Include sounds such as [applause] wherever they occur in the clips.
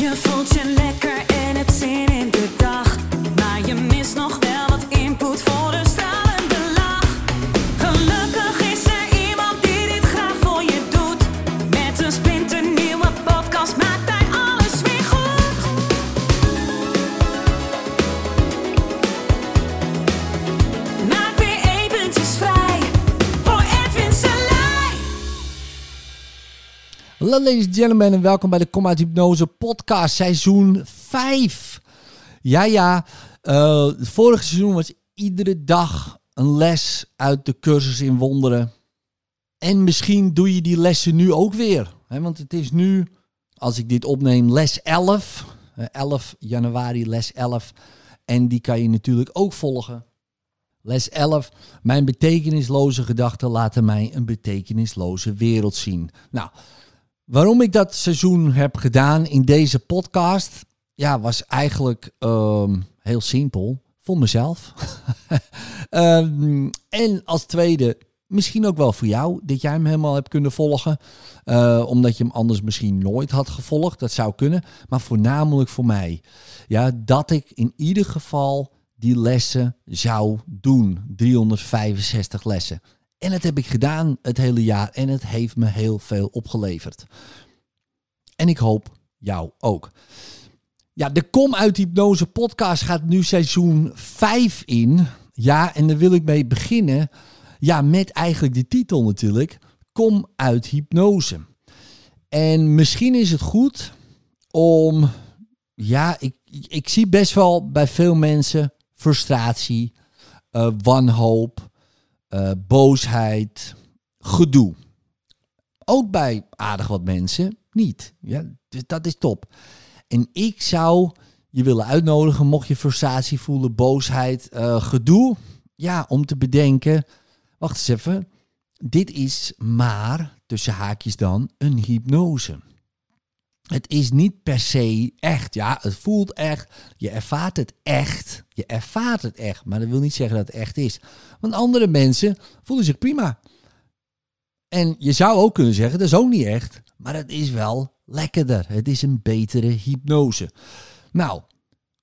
Je voelt ladies and gentlemen en welkom bij de Kom Hypnose podcast seizoen 5. Ja, ja. eh, het vorige seizoen was iedere dag een les uit de cursus in wonderen. En misschien doe je die lessen nu ook weer. Hè, want het is nu, als ik dit opneem, les 11. Eh, 11 januari, les 11. En die kan je natuurlijk ook volgen. Les 11. Mijn betekenisloze gedachten laten mij een betekenisloze wereld zien. Nou, Waarom ik dat seizoen heb gedaan in deze podcast, ja, was eigenlijk ehm, heel simpel. Voor mezelf. [laughs] Ehm, en als tweede, misschien ook wel voor jou, dat jij hem helemaal hebt kunnen volgen. Eh, omdat je hem anders misschien nooit had gevolgd. Dat zou kunnen. Maar voornamelijk voor mij. Ja, dat ik in ieder geval die lessen zou doen. 365 lessen. En dat heb ik gedaan het hele jaar en het heeft me heel veel opgeleverd. En ik hoop jou ook. Ja, de Kom uit Hypnose podcast gaat nu seizoen 5 in. Ja, en daar wil ik mee beginnen. Ja, met eigenlijk de titel natuurlijk. Kom uit hypnose. En misschien is het goed om. Ja, ik, ik zie best wel bij veel mensen frustratie, eh, wanhoop eh, boosheid, gedoe. Ook bij aardig wat mensen niet. Ja, dat is top. En ik zou je willen uitnodigen, mocht je frustratie voelen, boosheid, eh, gedoe. Ja, om te bedenken, wacht eens even. Dit is maar, tussen haakjes dan, een hypnose. Het is niet per se echt. Ja, het voelt echt. Je ervaart het echt. Je ervaart het echt. Maar dat wil niet zeggen dat het echt is. Want andere mensen voelen zich prima. En je zou ook kunnen zeggen, dat is ook niet echt. Maar het is wel lekkerder. Het is een betere hypnose. Nou,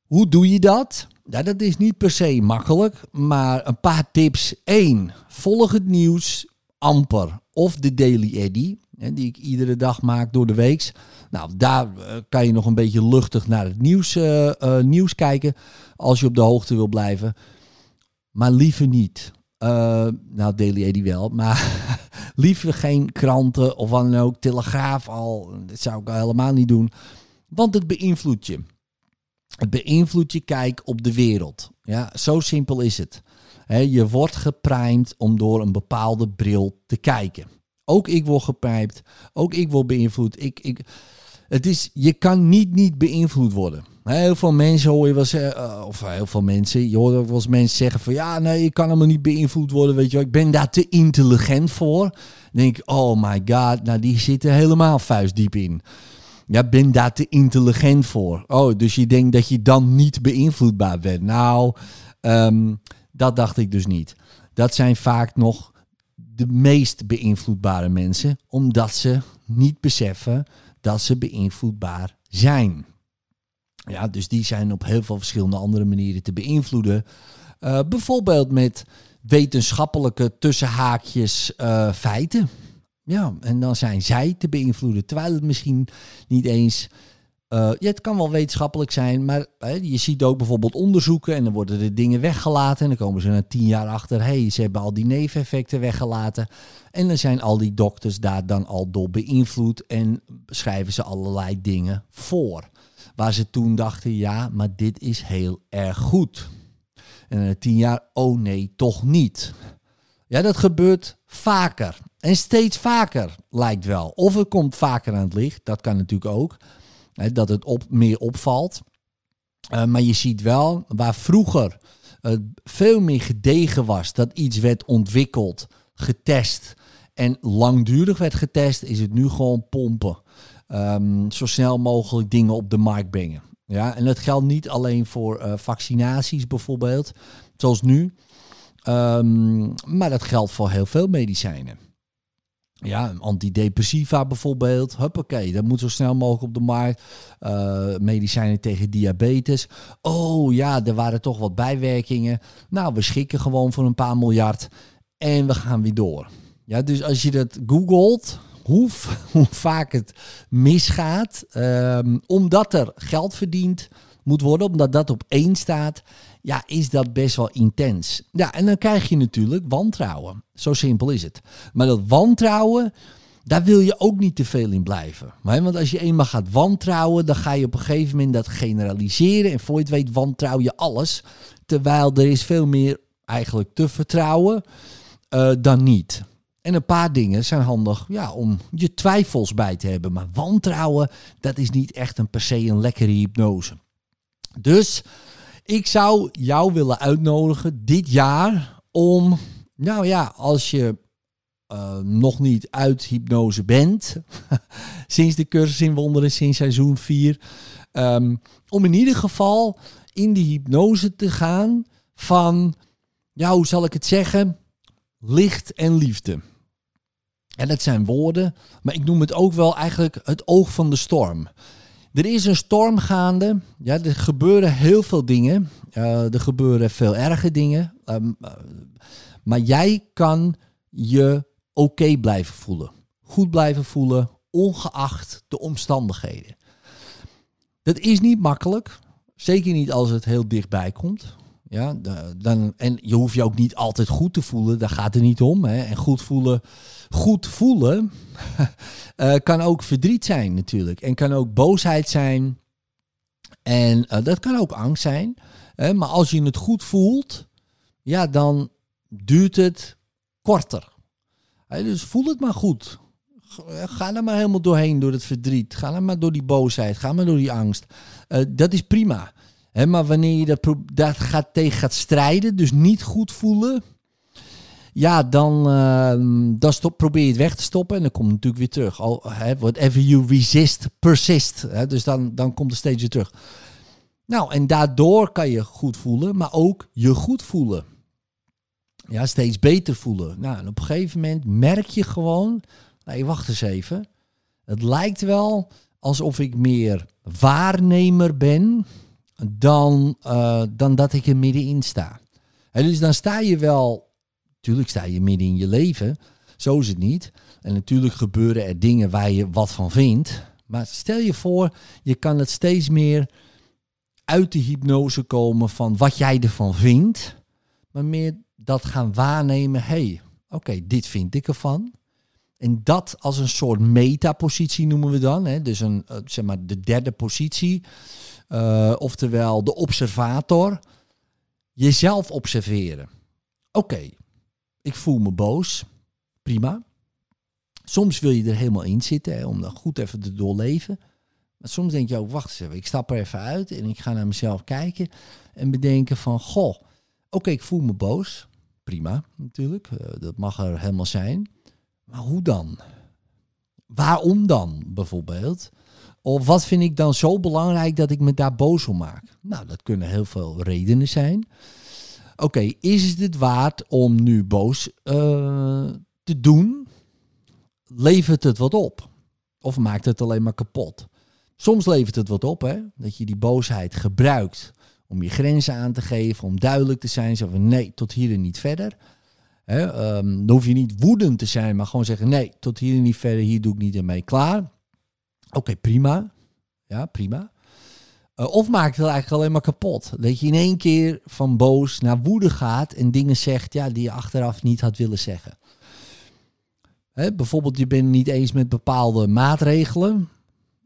hoe doe je dat? Ja, dat is niet per se makkelijk. Maar een paar tips. 1. Volg het nieuws amper. Of de Daily Eddy. Die ik iedere dag maak door de weeks. Nou, daar eh, kan je nog een beetje luchtig naar het nieuws, eh, eh, nieuws kijken. Als je op de hoogte wil blijven. Maar liever niet. Nou, Daily Eddy wel. Maar [laughs] liever geen kranten of wat dan ook. Telegraaf al. Dat zou ik al helemaal niet doen. Want het beïnvloedt je. Het beïnvloedt je kijk op de wereld. Ja, zo simpel is het. Je wordt geprimed om door een bepaalde bril te kijken. Ook ik word gepijpt. Ook ik word beïnvloed. Ik, ik, het is, je kan niet niet beïnvloed worden. Heel veel mensen hoor je wel zeggen, eh, of heel veel mensen, je hoort ook wel eens mensen zeggen van ja, nee, ik kan helemaal niet beïnvloed worden, weet je wel. Ik ben daar te intelligent voor. Denk ik, oh my god, nou die zitten helemaal vuistdiep in. Ja, ben daar te intelligent voor. Oh, dus je denkt dat je dan niet beïnvloedbaar bent. Nou, ehm, dat dacht ik dus niet. Dat zijn vaak nog de meest beïnvloedbare mensen, omdat ze niet beseffen dat ze beïnvloedbaar zijn. Ja, dus die zijn op heel veel verschillende andere manieren te beïnvloeden. Uh, bijvoorbeeld met wetenschappelijke tussenhaakjes uh, feiten. Ja, en dan zijn zij te beïnvloeden. Terwijl het misschien niet eens. Uh, ja, het kan wel wetenschappelijk zijn, maar je ziet ook bijvoorbeeld onderzoeken en dan worden er dingen weggelaten. En dan komen ze na tien jaar achter, hé, hey, ze hebben al die neveneffecten weggelaten. En dan zijn al die dokters daar dan al door beïnvloed en schrijven ze allerlei dingen voor. Waar ze toen dachten, ja, maar dit is heel erg goed. En na tien jaar, oh nee, toch niet. Ja, dat gebeurt vaker. En steeds vaker lijkt wel. Of het komt vaker aan het licht, dat kan natuurlijk ook. Hè, dat het op, meer opvalt. Uh, maar je ziet wel, waar vroeger uh, veel meer gedegen was, dat iets werd ontwikkeld, getest en langdurig werd getest, is het nu gewoon pompen. Um, zo snel mogelijk dingen op de markt brengen. Ja, en dat geldt niet alleen voor uh, vaccinaties bijvoorbeeld, zoals nu. Um, maar dat geldt voor heel veel medicijnen. Ja, antidepressiva bijvoorbeeld. Huppakee, dat moet zo snel mogelijk op de markt. Uh, medicijnen tegen diabetes. Oh ja, er waren toch wat bijwerkingen. Nou, we schikken gewoon voor een paar miljard. En we gaan weer door. Ja, dus als je dat googelt, hoe, [laughs] hoe vaak het misgaat. Um, omdat er geld verdiend moet worden, omdat dat op één staat, ja, is dat best wel intens. Ja, en dan krijg je natuurlijk wantrouwen. Zo simpel is het. Maar dat wantrouwen, daar wil je ook niet te veel in blijven. Want als je eenmaal gaat wantrouwen, dan ga je op een gegeven moment dat generaliseren. En voor je het weet wantrouw je alles. Terwijl er is veel meer eigenlijk te vertrouwen uh, dan niet. En een paar dingen zijn handig ja, om je twijfels bij te hebben. Maar wantrouwen, dat is niet echt een per se een lekkere hypnose. Dus ik zou jou willen uitnodigen dit jaar om, nou ja, als je uh, nog niet uit hypnose bent, [laughs] sinds de cursus in wonderen, sinds seizoen 4, um, ehm, om in ieder geval in die hypnose te gaan van, ja, hoe zal ik het zeggen, licht en liefde. En dat zijn woorden, maar ik noem het ook wel eigenlijk het oog van de storm. Er is een storm gaande. Ja, er gebeuren heel veel dingen. Uh, er gebeuren veel erge dingen. Um, uh, maar jij kan je oké blijven voelen. Goed blijven voelen, ongeacht de omstandigheden. Dat is niet makkelijk. Zeker niet als het heel dichtbij komt. Ja, dan, en je hoeft je ook niet altijd goed te voelen, daar gaat het niet om. Hè. En goed voelen, goed voelen uh, [laughs] kan ook verdriet zijn natuurlijk. En kan ook boosheid zijn. En uh, dat kan ook angst zijn. Hè. Maar als je het goed voelt, ja, dan duurt het korter. Dus voel het maar goed. Ga er maar helemaal doorheen door het verdriet. Ga er maar door die boosheid. Ga maar door die angst. Dat is prima maar wanneer je dat, gaat, tegen gaat strijden, dus niet goed voelen, ja, dan, uh, dan stop, probeer je het weg te stoppen en dan komt het natuurlijk weer terug. Al, whatever you resist, persist. dus dan, dan komt het steeds weer terug. Nou, en daardoor kan je goed voelen, maar ook je goed voelen. Ja, steeds beter voelen. Nou, en op een gegeven moment merk je gewoon, nee, wacht eens even. Het lijkt wel alsof ik meer waarnemer ben dan, uh, dan dat ik er middenin sta. En dus dan sta je wel, natuurlijk sta je midden in je leven, zo is het niet. En natuurlijk gebeuren er dingen waar je wat van vindt. Maar stel je voor, je kan het steeds meer uit de hypnose komen van wat jij ervan vindt. Maar meer dat gaan waarnemen, hé, hey, oké, dit vind ik ervan. En dat als een soort metapositie noemen we dan. Hè? Dus een, eh, zeg maar de derde positie. Uh, oftewel de observator. Jezelf observeren. Oké, ik voel me boos. Prima. Soms wil je er helemaal in zitten hè, om dat goed even te doorleven. Maar soms denk je ook, wacht eens even, ik stap er even uit en ik ga naar mezelf kijken en bedenken van, goh, oké, ik voel me boos. Prima, natuurlijk. Uh, dat mag er helemaal zijn. Maar hoe dan? Waarom dan, bijvoorbeeld? Of wat vind ik dan zo belangrijk dat ik me daar boos om maak? Nou, dat kunnen heel veel redenen zijn. Oké, is het het waard om nu boos uh, te doen? Levert het wat op? Of maakt het alleen maar kapot? Soms levert het wat op, hè? Dat je die boosheid gebruikt om je grenzen aan te geven, om duidelijk te zijn. Zo van nee, tot hier en niet verder. Hè? Um, dan hoef je niet woedend te zijn, maar gewoon zeggen nee, tot hier niet verder, hier doe ik niet mee klaar. Oké, prima. Ja, prima. Uh, of maakt het eigenlijk alleen maar kapot. Dat je in één keer van boos naar woede gaat en dingen zegt ja, die je achteraf niet had willen zeggen. Hè, bijvoorbeeld, je bent niet eens met bepaalde maatregelen.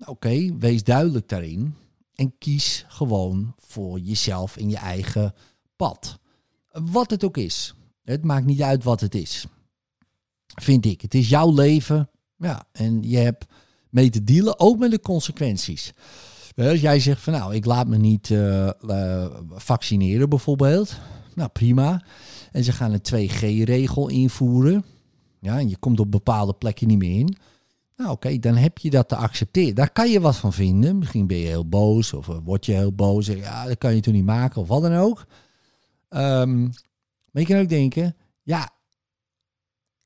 Oké, wees duidelijk daarin. En kies gewoon voor jezelf in je eigen pad. Wat het ook is. Het maakt niet uit wat het is. Vind ik. Het is jouw leven. Ja, en je hebt mee te dealen, ook met de consequenties. Als jij zegt van nou, ik laat me niet uh, uh, vaccineren bijvoorbeeld. Nou, prima. En ze gaan een 2G-regel invoeren. Ja, en je komt op bepaalde plekken niet meer in. Nou, oké, dan heb je dat te accepteren. Daar kan je wat van vinden. Misschien ben je heel boos of uh, word je heel boos. Ja, dat kan je toch niet maken of wat dan ook. Um, maar je kan ook denken, ja,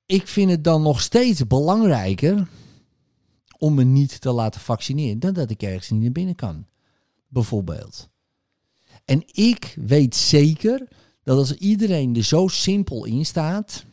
ik vind het dan nog steeds belangrijker om me niet te laten vaccineren dan dat ik ergens niet naar binnen kan. Bijvoorbeeld. En ik weet zeker dat als iedereen er zo simpel in staat.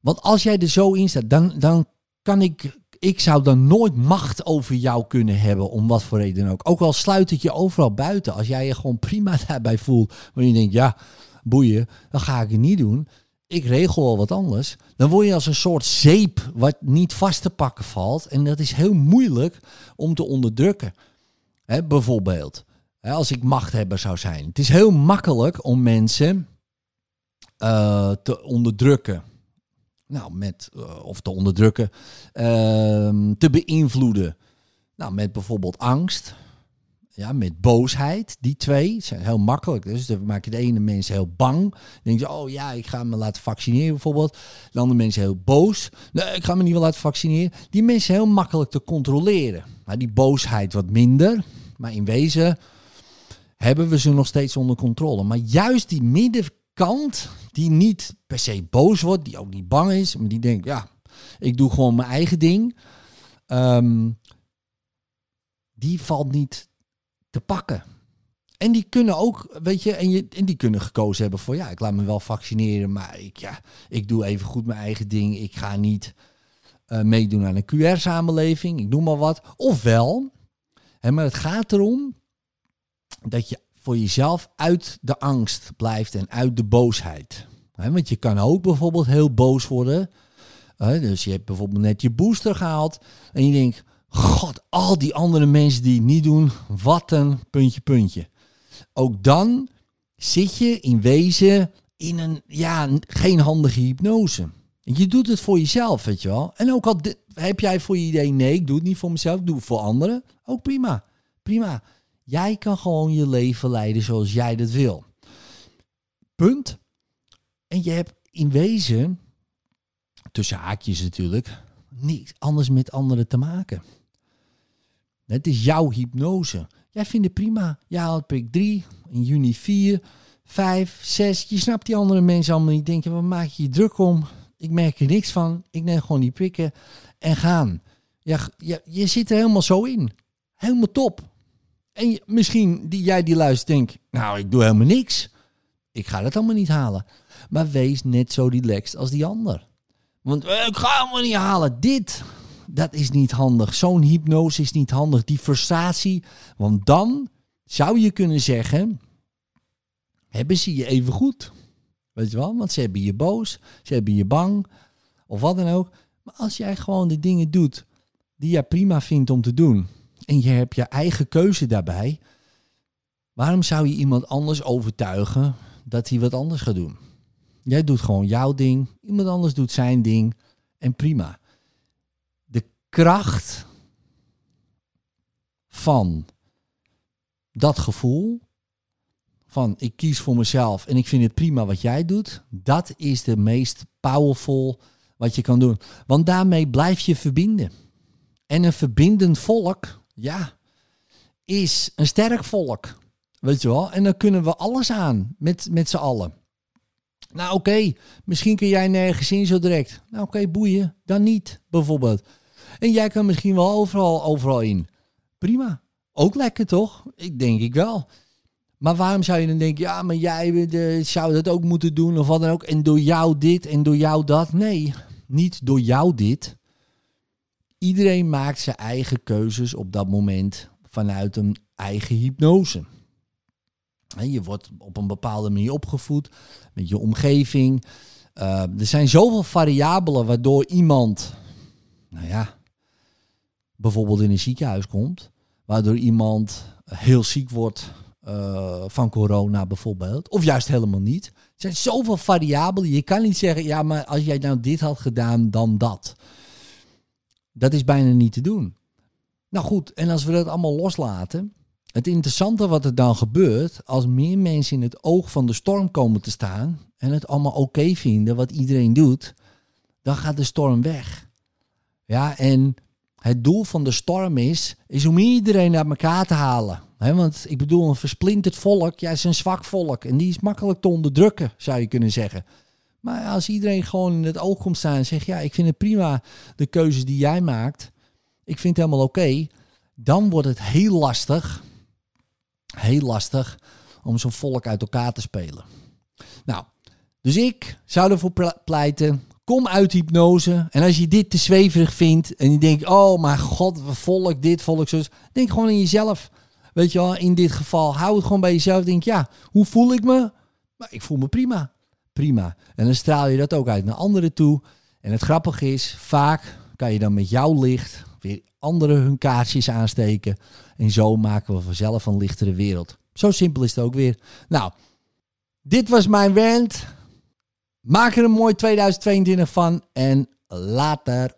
Want als jij er zo in staat, dan, dan kan ik. Ik zou dan nooit macht over jou kunnen hebben, om wat voor reden ook. Ook al sluit ik je overal buiten. Als jij je gewoon prima [laughs] daarbij voelt, waar je denkt, ja, boeien, dan ga ik niet doen. Ik regel wel wat anders. Dan word je als een soort zeep wat niet vast te pakken valt. En dat is heel moeilijk om te onderdrukken. Hè, bijvoorbeeld, als ik machthebber zou zijn. Het is heel makkelijk om mensen eh, te onderdrukken. Nou, met, eh, of te onderdrukken, ehm, te beïnvloeden. Nou, met bijvoorbeeld angst. Ja, met boosheid. Die twee zijn heel makkelijk. Dus dan maak je de ene mens heel bang. Denk je, oh ja, ik ga me laten vaccineren bijvoorbeeld. De andere mensen heel boos. Nee, ik ga me niet wel laten vaccineren. Die mensen heel makkelijk te controleren. Maar die boosheid wat minder. Maar in wezen hebben we ze nog steeds onder controle. Maar juist die middenkant, die niet per se boos wordt, die ook niet bang is, maar die denkt, ja, ik doe gewoon mijn eigen ding. Ehm, die valt niet te pakken. En die kunnen ook, weet je, en, je, en die kunnen gekozen hebben voor, ja, ik laat me wel vaccineren, maar ik, ja, ik doe even goed mijn eigen ding. Ik ga niet eh, meedoen aan een QR-samenleving, ik doe maar wat. Ofwel, hè, maar het gaat erom dat je voor jezelf uit de angst blijft en uit de boosheid. Hè, want je kan ook bijvoorbeeld heel boos worden. Dus je hebt bijvoorbeeld net je booster gehaald en je denkt, God, al die andere mensen die het niet doen, wat een puntje, puntje. Ook dan zit je in wezen in een, ja, geen handige hypnose. Je doet het voor jezelf, weet je wel. En ook al heb jij voor je idee, nee, ik doe het niet voor mezelf, ik doe het voor anderen. Ook prima, prima. Jij kan gewoon je leven leiden zoals jij dat wil. Punt. En je hebt in wezen, tussen haakjes natuurlijk, niks anders met anderen te maken. Het is jouw hypnose. Jij vindt het prima. Jij haalt prik 3, in juni 4, 5, 6. Je snapt die andere mensen allemaal niet. Denk je, wat maak je je druk om? Ik merk er niks van. Ik neem gewoon die prikken en gaan. Ja, je, je zit er helemaal zo in. Helemaal top. En je, misschien die, jij die luistert denkt, nou, ik doe helemaal niks. Ik ga het allemaal niet halen. Maar wees net zo relaxed als die ander. Want eh, ik ga helemaal niet halen. Dit, dat is niet handig. Zo'n hypnose is niet handig. Die frustratie. Want dan zou je kunnen zeggen, hebben ze je even goed. Weet je wel? Want ze hebben je boos, ze hebben je bang, of wat dan ook. Maar als jij gewoon de dingen doet die jij prima vindt om te doen, en je hebt je eigen keuze daarbij, waarom zou je iemand anders overtuigen dat hij wat anders gaat doen? Jij doet gewoon jouw ding, iemand anders doet zijn ding en prima. Kracht van dat gevoel van ik kies voor mezelf en ik vind het prima wat jij doet, dat is de meest powerful wat je kan doen. Want daarmee blijf je verbinden. En een verbindend volk, ja, is een sterk volk. Weet je wel? En dan kunnen we alles aan met, met z'n allen. Nou oké, misschien kun jij nergens in zo direct. Nou oké, boeien, dan niet bijvoorbeeld. En jij kan misschien wel overal, overal in. Prima. Ook lekker toch? Ik denk ik wel. Maar waarom zou je dan denken, ja, maar jij uh, zou dat ook moeten doen of wat dan ook. En door jou dit en door jou dat. Nee, niet door jou dit. Iedereen maakt zijn eigen keuzes op dat moment vanuit een eigen hypnose. Je wordt op een bepaalde manier opgevoed met je omgeving. Uh, er zijn zoveel variabelen waardoor iemand, nou ja, bijvoorbeeld in een ziekenhuis komt, waardoor iemand heel ziek wordt uh, van corona bijvoorbeeld, of juist helemaal niet. Er zijn zoveel variabelen. Je kan niet zeggen, ja, maar als jij nou dit had gedaan, dan dat. Dat is bijna niet te doen. Nou goed, en als we dat allemaal loslaten. Het interessante wat er dan gebeurt, als meer mensen in het oog van de storm komen te staan en het allemaal oké vinden wat iedereen doet, dan gaat de storm weg. Ja, en het doel van de storm is, is om iedereen naar elkaar te halen. want ik bedoel, een versplinterd volk, ja, is een zwak volk en die is makkelijk te onderdrukken, zou je kunnen zeggen. Maar als iedereen gewoon in het oog komt staan en zegt: Ja, ik vind het prima, de keuzes die jij maakt. Ik vind het helemaal oké. dan wordt het heel lastig, heel lastig om zo'n volk uit elkaar te spelen. Nou, dus ik zou ervoor pleiten. Kom uit hypnose. En als je dit te zweverig vindt en je denkt: Oh, mijn god, volk dit, volk zo. Denk gewoon in jezelf. Weet je wel, in dit geval, hou het gewoon bij jezelf. Denk, ja, hoe voel ik me? Maar ik voel me prima. Prima. En dan straal je dat ook uit naar anderen toe. En het grappige is, vaak kan je dan met jouw licht weer anderen hun kaarsjes aansteken. En zo maken we vanzelf een lichtere wereld. Zo simpel is het ook weer. Nou, dit was mijn rant. Maak er een mooi 2022 van en later.